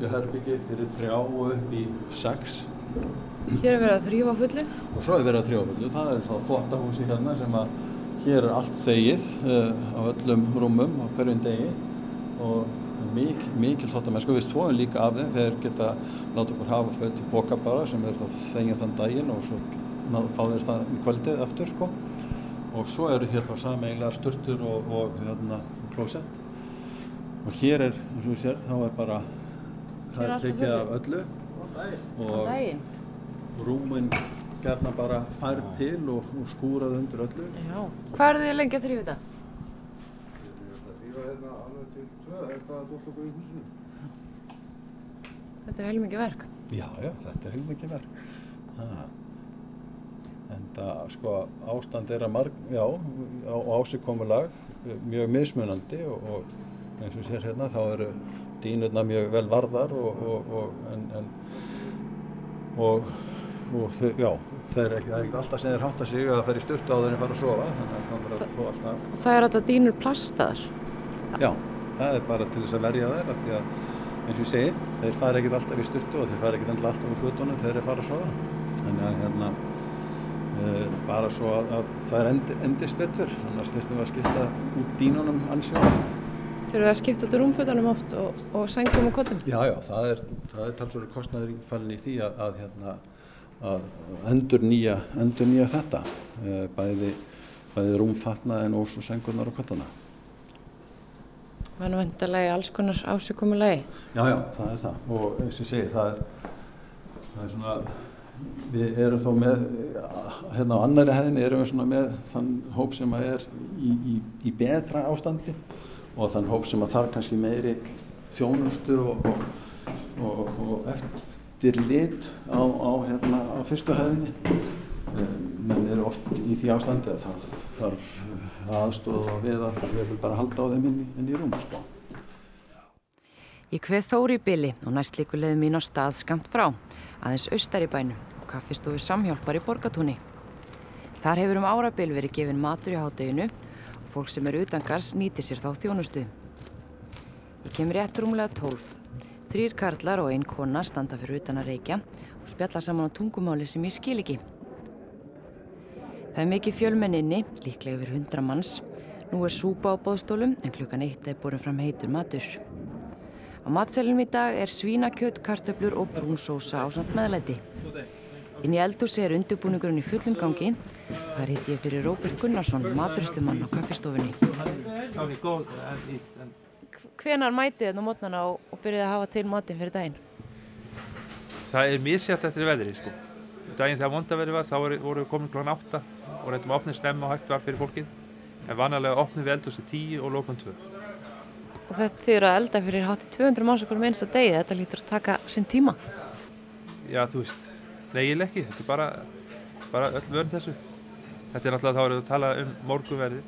Speaker 4: í herbyggi fyrir þrjá og upp í sex.
Speaker 6: Hér er verið að þrýfa fullu.
Speaker 4: og svo er verið að þrjófullu, það er þá þvóttahúsi hérna sem að hér er allt þegið uh, á öllum rúmum á hverjum degi. Og mik, mikil þvóttamennsku, við stóðum líka af þeim þeir geta láta okkur hafa föt í boka bara sem er þá þengið þann daginn og svo fá þeir það um kvöldið aftur sko og svo eru hér þá sameiginlega sturtur og, og hérna klósett og hér er, eins og við sér, þá er bara það
Speaker 6: er
Speaker 4: er tekið af öllu og
Speaker 6: Daginn.
Speaker 4: rúmin gerna bara færð til og, og skúrað undir öllu.
Speaker 6: Já. Hvað þið lengi að þrýfa þetta? Þetta er heilmikið verk.
Speaker 4: Já, já, þetta er heilmikið verk. Ha. En það, sko, ástand er að marg, já, á, á ásikomulag, mjög mismunandi og, og eins og sér hérna, þá eru dýnurna mjög vel varðar og, og, og en, en og, og þau, já, þeir er ekki, það er ekki alltaf sem þeir hátta sig að fara í styrtu á þeir en fara að sofa, þannig að það verður að þó alltaf.
Speaker 6: Það er alltaf dýnur plastaðar.
Speaker 4: Já, það er bara til þess að verja þær af því að eins og ég segi, þeir fara ekkert alltaf í styrtu og þeir fara ekkert alltaf um fötunum þegar þeir fara að sofa. Þannig að hérna, e, bara svo að, að það er endi, endist betur, annars þurftum við að skipta út dínunum ansið oft
Speaker 6: Þurfum við að skipta út rúmfötunum oft og, og sængum og kottum?
Speaker 4: Já, já, það er, er talsverður kostnaður í fallin í því að, að, hérna, að endur nýja, endur nýja þetta, eh, bæði, bæði rúmfatnaðin og sengurnar og kottana.
Speaker 6: Það er vendarlega alls konar ásökumulegi.
Speaker 4: Já, já, það er það og eins og ég segi, það er, það er svona, við erum þó með, hérna á annari hefðinni erum við svona með þann hóp sem að er í, í, í betra ástandi og þann hóp sem að þarf kannski meiri þjónustu og, og, og, og eftir lit á, á, hérna, á fyrstu hefðinni. Menn eru oft í því ástandi að það þarf aðstofa við að það verður bara að halda á þeim inn, inn í rúm, sko.
Speaker 3: Ég kveð Þóri í byli og næst líku leið mín á stað skamt frá, aðeins austar í bænu og kaffistofu samhjálpar í borgatúni. Þar hefur um árabil verið gefin matur í hádeginu og fólk sem er utangars nýti sér þá þjónustu. Ég kem rétt rúmlega tólf. Þrýr karlar og einn kona standa fyrir utan að reykja og spjalla saman á tungumáli sem ég skil ekki. Það er mikið fjölmenninni, líklega yfir hundra manns. Nú er súpa á bóðstólum en klukkan eitt er borin fram heitur matur. Á matselunum í dag er svínakjöt, kartöflur og brúnsósa á samt meðlæti. Inn í eldhúsi er undirbúningurinn í fullum gangi. Þar hitti ég fyrir Róbert Gunnarsson, maturistumann á kaffistofunni.
Speaker 6: Hvenar mætið þetta mótnana og, og byrjuði að hafa til matin fyrir daginn?
Speaker 8: Það er misjætt eftir veðri sko. Daginn þegar vondaverði var þá voru, voru við komin kl. 8 og reyndum að opna snemma og hægt var fyrir fólkið. En vanalega opnum við eldhúsi 10 og lókum 2.
Speaker 6: Og þetta þýður að elda fyrir hátti 200 manns okkur með einsta degi. Þetta lítur að taka sinn tíma.
Speaker 8: Já þú veist, nei ég ekki. Þetta er bara, bara öll vörn þessu. Þetta er náttúrulega þá erum við að tala um morgunverði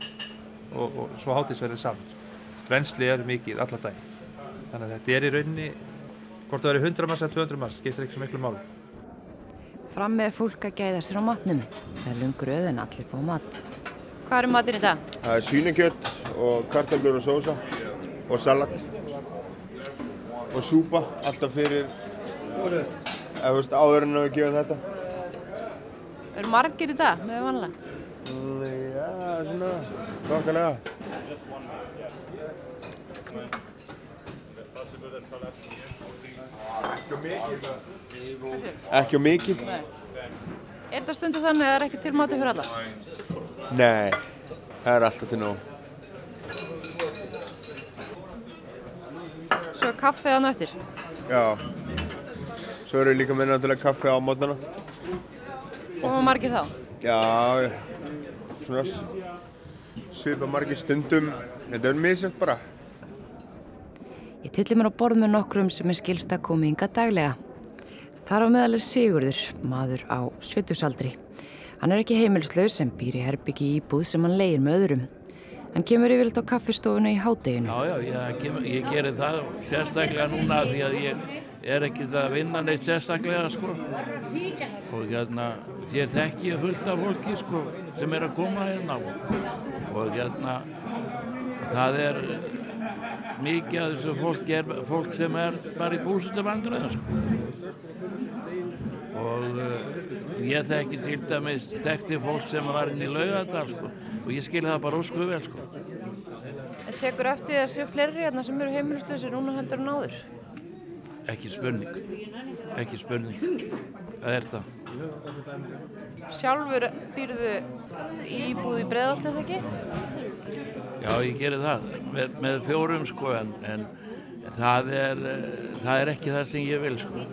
Speaker 8: og, og svo hátisverði saman. Rensli er mikið alla dag. Þannig að þetta er í rauninni, hvort það verið 100 manns eða 200 manns, skiptir ekki svo miklu máli.
Speaker 3: Fram með fólk að gæða sér á matnum. Það er lungur öð en allir fá mat.
Speaker 6: Hvað er matin í dag?
Speaker 9: Það er svínekjött og kartaflur og sósa og salat og súpa alltaf fyrir eða veist áður en að við gefum þetta.
Speaker 6: Er margir í dag með vanlega?
Speaker 9: Mm, Já, svona þokkalega. Ekki á mikið. Ekki á mikið?
Speaker 6: Er þetta stundu þannig að það er ekki til matur fyrir alla?
Speaker 9: Nei, það er alltaf til nóg.
Speaker 6: Svo kaffið hann eftir.
Speaker 9: Já. Svo eru líka með náttúrulega kaffi á mótana.
Speaker 6: Og margir þá?
Speaker 9: Já, svona svipa margir stundum. Þetta er misjöft bara.
Speaker 3: Ég tilli mér á borð með nokkrum sem er skilst að komi hinga daglega. Þar á meðal er Sigurður, maður á sjötusaldri. Hann er ekki heimilslaus sem býr í herbyggi íbúð sem hann leir með öðrum. Hann kemur yfirleitt á kaffistofuna í hádeginu.
Speaker 10: Já, já, ég, kem- ég gerir það sérstaklega núna því að ég er ekki að vinna neitt sérstaklega, sko. Og hérna, ég þekki ég fullt af fólki, sko, sem er að koma hérna og hérna, það er mikið af þessu fólk er fólk sem er bara í búsutum vandræðum, sko. Og uh, ég þekki til dæmis, þekkti fólk sem var inn í laugadal, sko, og ég skil það bara óskuð vel, sko.
Speaker 6: Tekur eftir því að séu fleiri hérna sem eru heimilistöðsir núna heldur en áður?
Speaker 10: Ekki spurning, ekki spurning, það er það.
Speaker 6: Sjálfur býrðu íbúð í breðalt eða ekki?
Speaker 10: Já, ég geri það með, með fjórum sko en, en það, er, það er ekki það sem ég vil sko.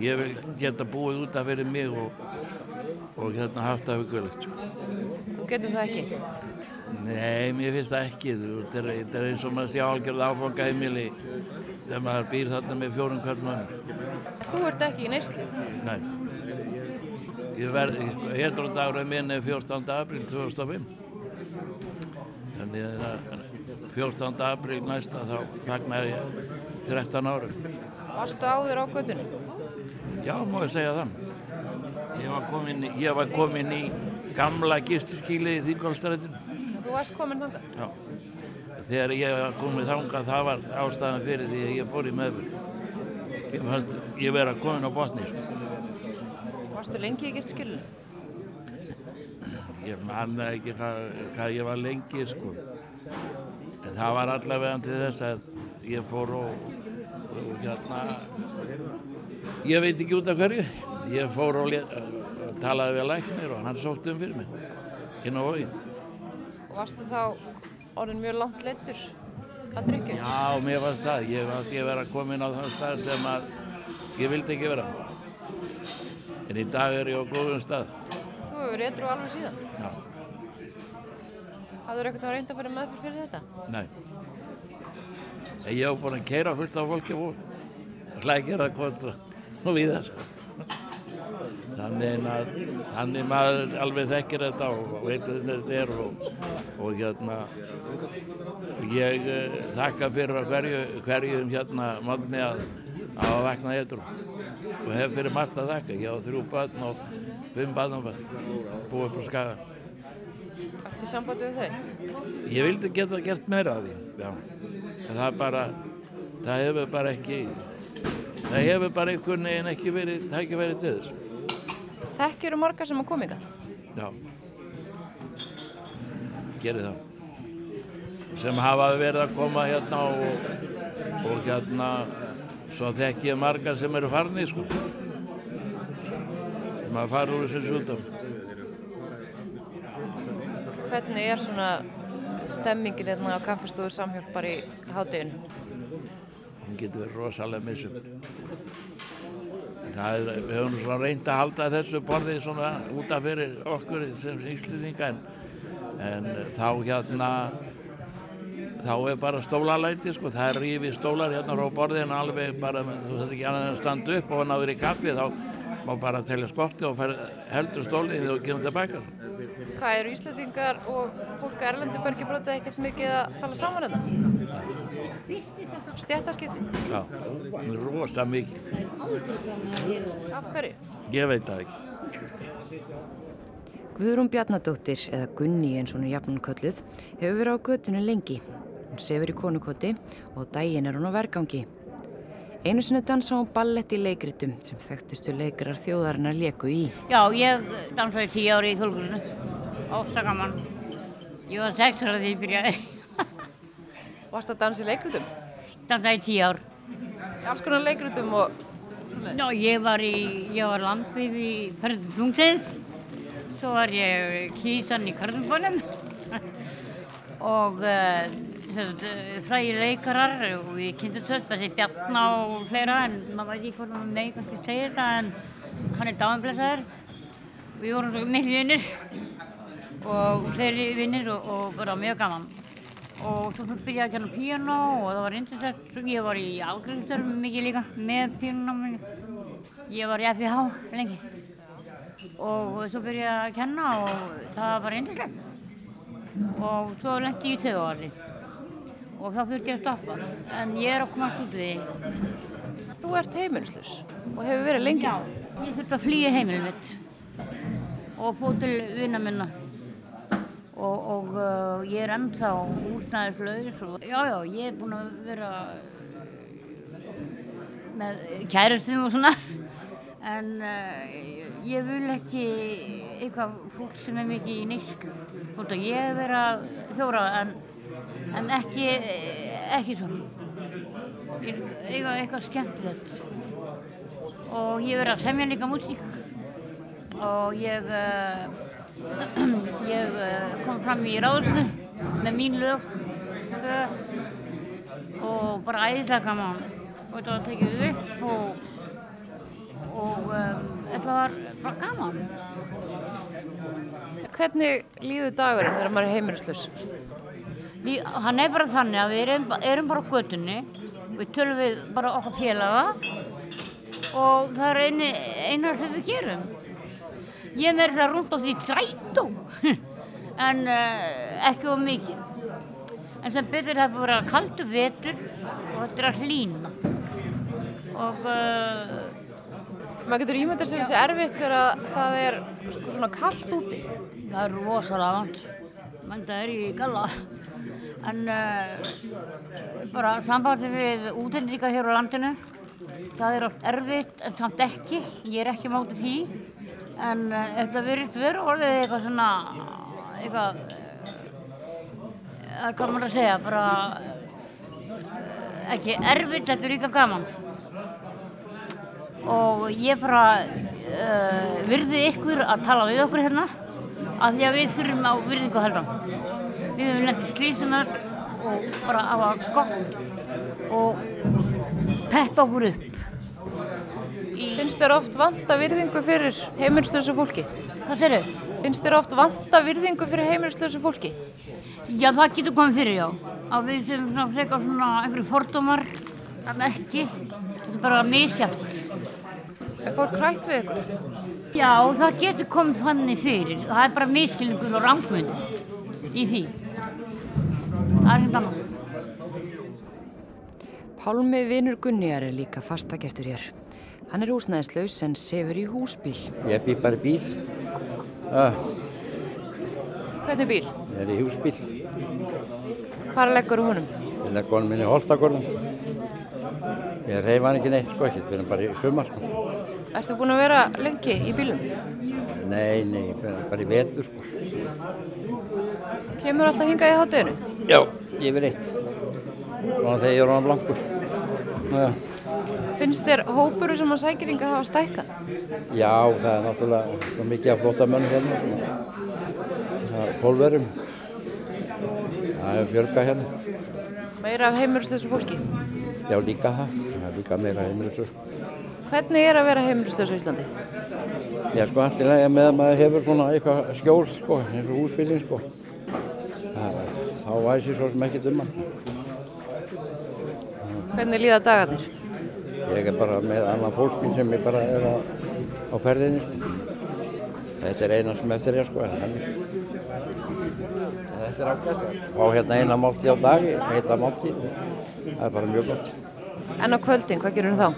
Speaker 10: Ég vil geta búið út af fyrir mig og, og hérna haft það hugulegt sko.
Speaker 6: Þú getur það ekki?
Speaker 10: Nei, mér finnst það ekki. Þetta er, er eins og maður sé áhalgjörð áfanga heimili þegar maður býr þarna með fjórum mann.
Speaker 6: Þú ert ekki í neyslu?
Speaker 10: Nei. Ég verð, hétródagur minn er 14. april 2005. Þannig að 14. april næsta þá fagnaði ég 13 árum.
Speaker 6: Varstu áður á göttunni?
Speaker 10: Já, ég segja það. Ég var komin, ég var komin í gamla gistiskílið í Þingolstrætinu.
Speaker 6: Þú varst komin þangað?
Speaker 10: Já. Þegar ég var komin þangað, það var ástæðan fyrir því að ég fór í meðfyrir. Ég fannst ég vera komin á botni. sko.
Speaker 6: Varstu lengi í gistiskilinu?
Speaker 10: Ég man það ekki hvað, hvað ég var lengi, sko. En það var allavega til þess að ég fór og, og hérna, ég veit ekki út af hverju, ég fór og, og talaði við læknir og hann sótti um fyrir mig, inn á vógin.
Speaker 6: Og varstu þá orðin mjög langt leittur að drukja?
Speaker 10: Já, mér fannst það, ég fannst ég vera komin á þann stað sem að ég vildi ekki vera. En í dag er ég á góðum stað.
Speaker 6: Þú hefur edru alveg síðan.
Speaker 10: Já,
Speaker 6: Hafður eitthvað reynd að fara meðfyrir fyrir þetta?
Speaker 10: nei. Ég hef búin að keira fullt af fólki og hlækir að kvot og, og við það. Þannig að þannig maður alveg þekkir þetta og og veit hvað þetta er og, og hérna ég uh, þakka fyrir að hverju, hverjum hérna manni að að hafa vaknað eitthvað og hef fyrir margt að þakka. Ég á þrjú börn og fimm barnabörn búið upp á skaga.
Speaker 6: Eftir sambandi við þau?
Speaker 10: Ég vildi geta gert meira af því, já. Það er bara, það hefur bara ekki, það hefur bara einhvern veginn ekki verið, það ekki verið til þess.
Speaker 6: Þekkjur marga sem að koma ykkar?
Speaker 10: Já. Gerið það. Sem hafa verið að koma hérna og, og hérna, svo þekki ég marga sem eru farnir, sko. Sem að fara úr þessu sjúldum.
Speaker 6: Hvernig er svona stemmingin hérna á kaffestúður samhjálpar í hátteginu?
Speaker 10: hún getur verið rosalega missum. Það við höfum svona reynd að halda þessu borðið svona útaf fyrir okkur sem íslendinga en, en þá hérna þá er bara stólalæti sko, það er rífið stólar hérna frá borðinu alveg bara, þú þarf ekki annað en að standa upp og náður í kaffi þá má bara telja spotti og fer, heldur stólinn og kemur tilbaka.
Speaker 6: Hvað eru Íslandingar og fólk að Erlendu bergi brotið ekkert mikið að tala saman þetta? Stjættaskipti?
Speaker 10: Já, það er rosa mikið.
Speaker 6: Af hverju?
Speaker 10: Ég veit það ekki.
Speaker 3: Guðrún Bjarnadóttir, eða Gunni eins og hún er jafnum kölluð, hefur verið á götunu lengi. Hún sefur í konukoti og daginn er hún á vergangi. Einu sinni dansa hún ballett í leikritum sem þekktustu leikarar þjóðarinnar leku í.
Speaker 1: Já, ég dansaði tíu ári í þólkurinu. Ósta gaman. Ég var sex ára því ég byrjaði.
Speaker 6: Varst að dansa í leikrutum?
Speaker 1: Dansaði í tíu ár.
Speaker 6: Alls konar leikrutum og...
Speaker 1: Ná, ég var í, ég var landbyrð í Perðin Þungsins. Svo var ég kísan í Karðumbónum. og uh, fræði leikarar og við kynntum þess, þessi Bjarná og fleira en maður veit ekki hvort maður megi kannski segja þetta en hann er dáanblessaður. Við vorum svo miklu vinnir og fleiri vinnir og, og bara mjög gaman. Og svo byrjaði ég að kenna píano og það var reyndislegt. Ég var í afgriðstörfum mikið líka með píanonáminu. Ég var í FIH lengi og svo byrjaði ég að kenna og það var reyndislegt. Og svo lendi ég í töguvarði og þá þurfti ég að stoppa. En ég er að komast út við.
Speaker 6: Þú ert heimilislaus og hefur verið lengi.
Speaker 1: Já, ég þurfti að flýja heimilið mitt og fóð til vinna minna. Og, og uh, ég er ennþá húsnæðislaus og já, já, ég er búin að vera með kærustum og svona. En uh, ég vil ekki eitthvað fólk sem er mikið í veist að ég er verið að þjóra en, en ekki, ekki svona. Ég er eitthvað, skemmtilegt. Og ég er verið að semja líka músík. Og ég, uh, ég uh, kom fram í ráðslu með mín lög. Og bara æðislega gaman. Og þetta var tekið upp og og um, þetta var bara gaman.
Speaker 6: Hvernig líður dagurinn þegar maður er heimilislaus?
Speaker 1: Við, hann er bara þannig að við erum, erum bara á götunni, við tölum við bara okkar félaga og það er eini, eina sem við gerum. Ég er með þetta rúnt á því trætó, en uh, ekki of mikið. En sem betur það búið að vera kaldur vetur og þetta er að hlýna. Og uh,
Speaker 6: Maður getur ímyndað sér þessi erfitt þegar það er sko, svona kallt úti.
Speaker 1: Það er rosalega vant. menn það er í galla. En uh, bara sambandi við útlendinga hér á landinu, það er oft erfitt en samt ekki. Ég er ekki mátu því. En uh, þetta verður verið orðið eitthvað svona, eitthvað, uh, að hvað maður að segja, bara eh, ekki erfitt, er líka gaman. Og ég bara uh, virði ykkur að tala við okkur hérna af því að við þurfum á virðingu að halda. Við höfum lendið slísum öll og bara hafa gott og peppa okkur upp.
Speaker 6: Finnst þér oft vanta virðingu fyrir heimilislösu fólki?
Speaker 1: hvað eru?
Speaker 6: Finnst þér oft vanta virðingu fyrir heimilislösu fólki?
Speaker 1: Já, það getur komið fyrir, já. Að við sem svona frekar svona einhverju fordómar, en ekki. Þetta er bara misjæft.
Speaker 6: Er fólk hrætt við ykkur?
Speaker 1: Já, það getur komið þannig fyrir. Það er bara miskilningur og rangmynd í því. Það er hérna annað.
Speaker 3: Pálmi vinur Gunniar er líka fastagestur hér. Hann er húsnæðislaus en sefur í húsbíl.
Speaker 11: Ég bý bara bíl. Ah,
Speaker 6: Hvernig bíl?
Speaker 11: ég er í húsbíl.
Speaker 6: Hvar leggur honum?
Speaker 11: Ég legg honum minni í holtagorðum. Ég reyf hann ekki neitt sko, ekki, við erum bara í sumar sko.
Speaker 6: Ertu búin að vera lengi í bílum?
Speaker 11: Nei, nei, bara, í vetur sko.
Speaker 6: Kemur alltaf hingað í hátteginu?
Speaker 11: Já, ég verið eitt. Svona þegar ég er hann blankur. Já.
Speaker 6: Finnst þér hópuru sem að sækjeringa hafa stækkað?
Speaker 11: Já, það er náttúrulega svo mikið af flottamönnum hérna. Það er pólverum. Það er fjörga hérna.
Speaker 6: Meira af heimilislösu fólki?
Speaker 11: Já, líka það. Það er líka meira heimilisur.
Speaker 6: Hvernig er að vera heimilislösu í Íslandi?
Speaker 11: Já, sko, allt í lagi með að maður hefur svona eitthvað skjól, sko, eins og húsbílinn, sko. Það, þá væsi svo sem ekkert um hann.
Speaker 6: Hvernig líða dagarnir?
Speaker 11: Ég er bara með annan fólkinn sem ég bara er á, á ferðinni, sko. Þetta er eina sem eftir er, sko, þetta er ágætt. Fá hérna eina máltíð á dag, heita máltíð. Það er bara mjög gott.
Speaker 6: En á kvöldin, hvað gerur þá?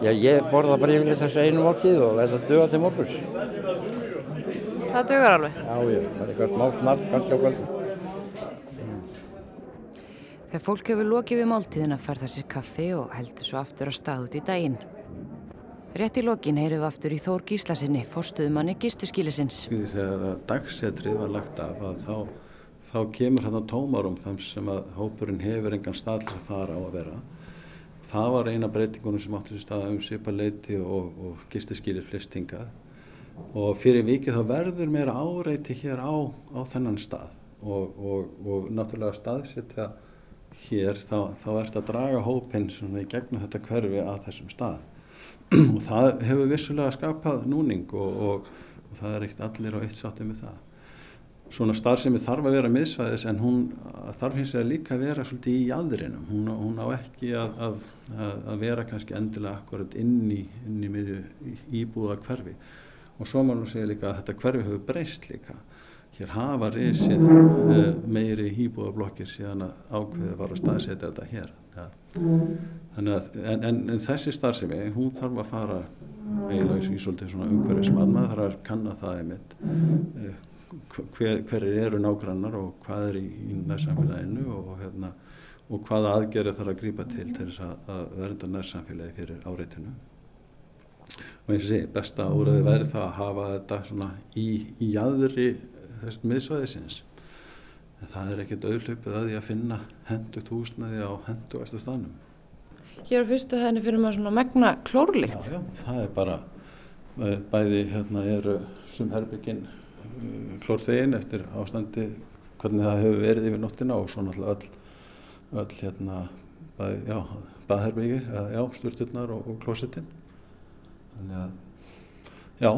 Speaker 11: Já, ég borða bara yfirleitt þessu einu máltíð og þetta duga til morguns.
Speaker 6: Það dögur alveg.
Speaker 11: Já, ég, bara eitthvað smá snart, kannski á kvöldin.
Speaker 3: Þegar fólk hefur lokið við máltíðina fær það sér kaffi og heldur svo aftur á stað út í daginn. Rétt í lokin heyrum við aftur í Þór Gíslasinni, forstuðumanni gistuskílisins.
Speaker 4: Þegar að dagsetrið var lagt af að þá, þá kemur á tómarum þar sem að hópurinn hefur engan stað til að fara á að vera. Það var eina breytingunum sem átti sér stað um sipaleiti og, og gistiskílir flestingað og fyrir vikið þá verður meira áreiti hér á, á þennan stað og, og, og náttúrulega staðsetja hér þá, þá ert að draga svona í gegnum þetta hverfi að þessum stað og það hefur vissulega skapað núning og, og, og það er ekkert allir á eitt sátti með það. Svona starfsemi þarf að vera miðsvæðis en hún þarf hins vegar líka að vera svolítið í aðrinum. Hún, hún á ekki að, að, að vera kannski endilega akkurat inn í, inn í miðju íbúða hverfi. Og svo má nú segja líka að þetta hverfi hefur breyst líka. Hér hafa risið uh, meiri íbúðablokkir síðan að ákveðið var að staðsetja þetta hér. Ja. Að, en, en, en þessi starfsemi, hún þarf að fara eiginlega í svolítið svona umhverfismat, maður þarf að kanna það einmitt, uh, hver, hver eru nágrannar og hvað er í, í nærsamfélaginu og, hérna, og hvaða aðgerði þarf að grípa til til þess að, að vernda nærsamfélagi fyrir áreitinu. Og eins og sé, besta úröði væri það að hafa þetta svona í, í jæðri þess miðsvæðisins. En það er ekkert auðlöpið að því að finna hendugt húsnaði á hendugasta staðnum.
Speaker 6: Hér á fyrstu henni fyrir maður svona megna klórlikt.
Speaker 4: Já, já, það er bara, bæði hérna eru sum herbyggin klórþegin eftir ástandi hvernig það hefur verið yfir nóttina og svo náttúrulega öll, öll hérna, bæði, já, baðherbyggi, já, sturturnar og, og klósettin. Þannig að, já,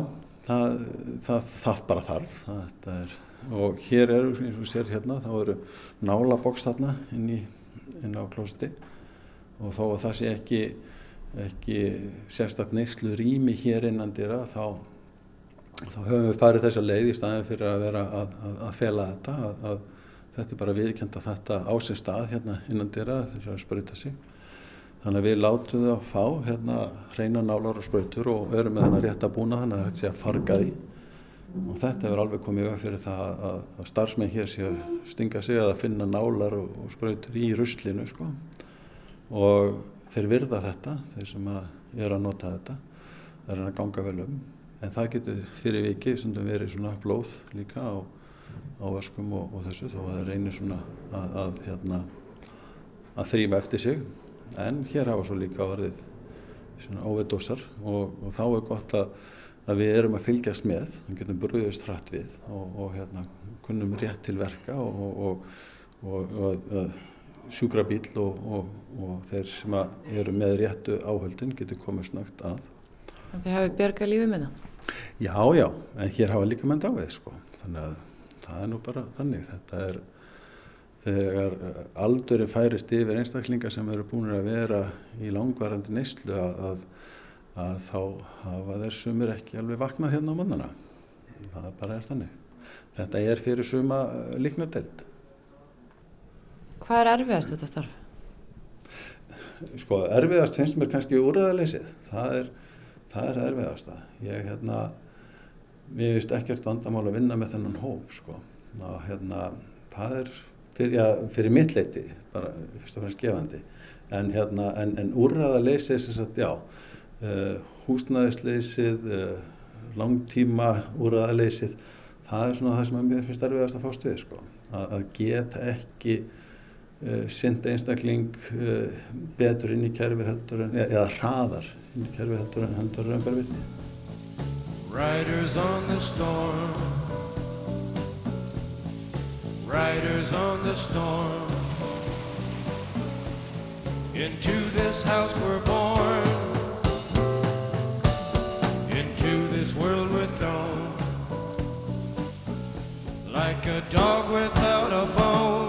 Speaker 4: það, það, það bara þarf, það er, og hér eru, eins og sér hérna, þá eru nálaboks þarna inn, í, inn á klósetti. Og þó að það sé ekki, ekki sérstaklega neyslu rými hér innan dýra þá þá höfum við farið þessa leið í staðin fyrir að vera að, að, að fela þetta að, að þetta er bara viðkjönda þetta á sér stað hérna innan dýra þess að spröyta sig þannig að við látum þau að fá hérna hreina nálar og spröytur og erum með þennan rétt að búna þannig að þetta sé að farga því og þetta hefur alveg komið við fyrir það að, að starfsmenn hér sé að stinga sig að finna nálar og, og spröytur í ruslinu sko. Og þeir virða þetta þeir sem að er að nota þetta það er að ganga vel um. En það getur fyrir viki sem verið svona blóð líka og, ávaskum og, og þessu þó að það reynir svona að, að, hérna, að þrýfa eftir sig en hér hafa svo líka orðið svona óvedósar og, og þá er gott að, að við erum að fylgjast með, við getum brúðist hratt við og, og hérna kunnum rétt til verka og, og sjúkrabíl og þeir sem eru með réttu áhöldin getur komið snögt að.
Speaker 6: En þið hafið björga lífið með það?
Speaker 4: Já, já, en hér hafa líka menn dávið sko, þannig að það er nú bara þannig, þetta er þegar aldurinn færist yfir einstaklingar sem eru búin að vera í langvarandi neyslu að, að, að þá hafa þeir sumir ekki alveg vaknað hérna á mannana, það bara er þannig. Þetta er fyrir suma líknardelt.
Speaker 6: Hvað er erfiðast þetta starf?
Speaker 4: Sko, erfiðast finnst mér kannski úrræðaleysið. Það er það er erfiðast að. Ég, hérna, mér finnst ekkert vandamál að vinna með þennan hóp, sko. Ná, hérna, það er fyrir, já, fyrir mitt leiti, bara fyrst og fremst gefandi. En, hérna, en, en úrræðaleysið, sem sagt, já, uh, húsnæðisleysið, uh, langtíma úrræðaleysið, það er svona það sem mér finnst erfiðast að fást við, sko. Að, að geta ekki uh, synd einstakling betur inn í kerfi heldur en, eða hraðar inn í kerfi heldur en heldur en bara vitni.
Speaker 12: Riders on the storm Riders on the storm. Into this house we're born. Into this world we're thrown. Like a dog without a bone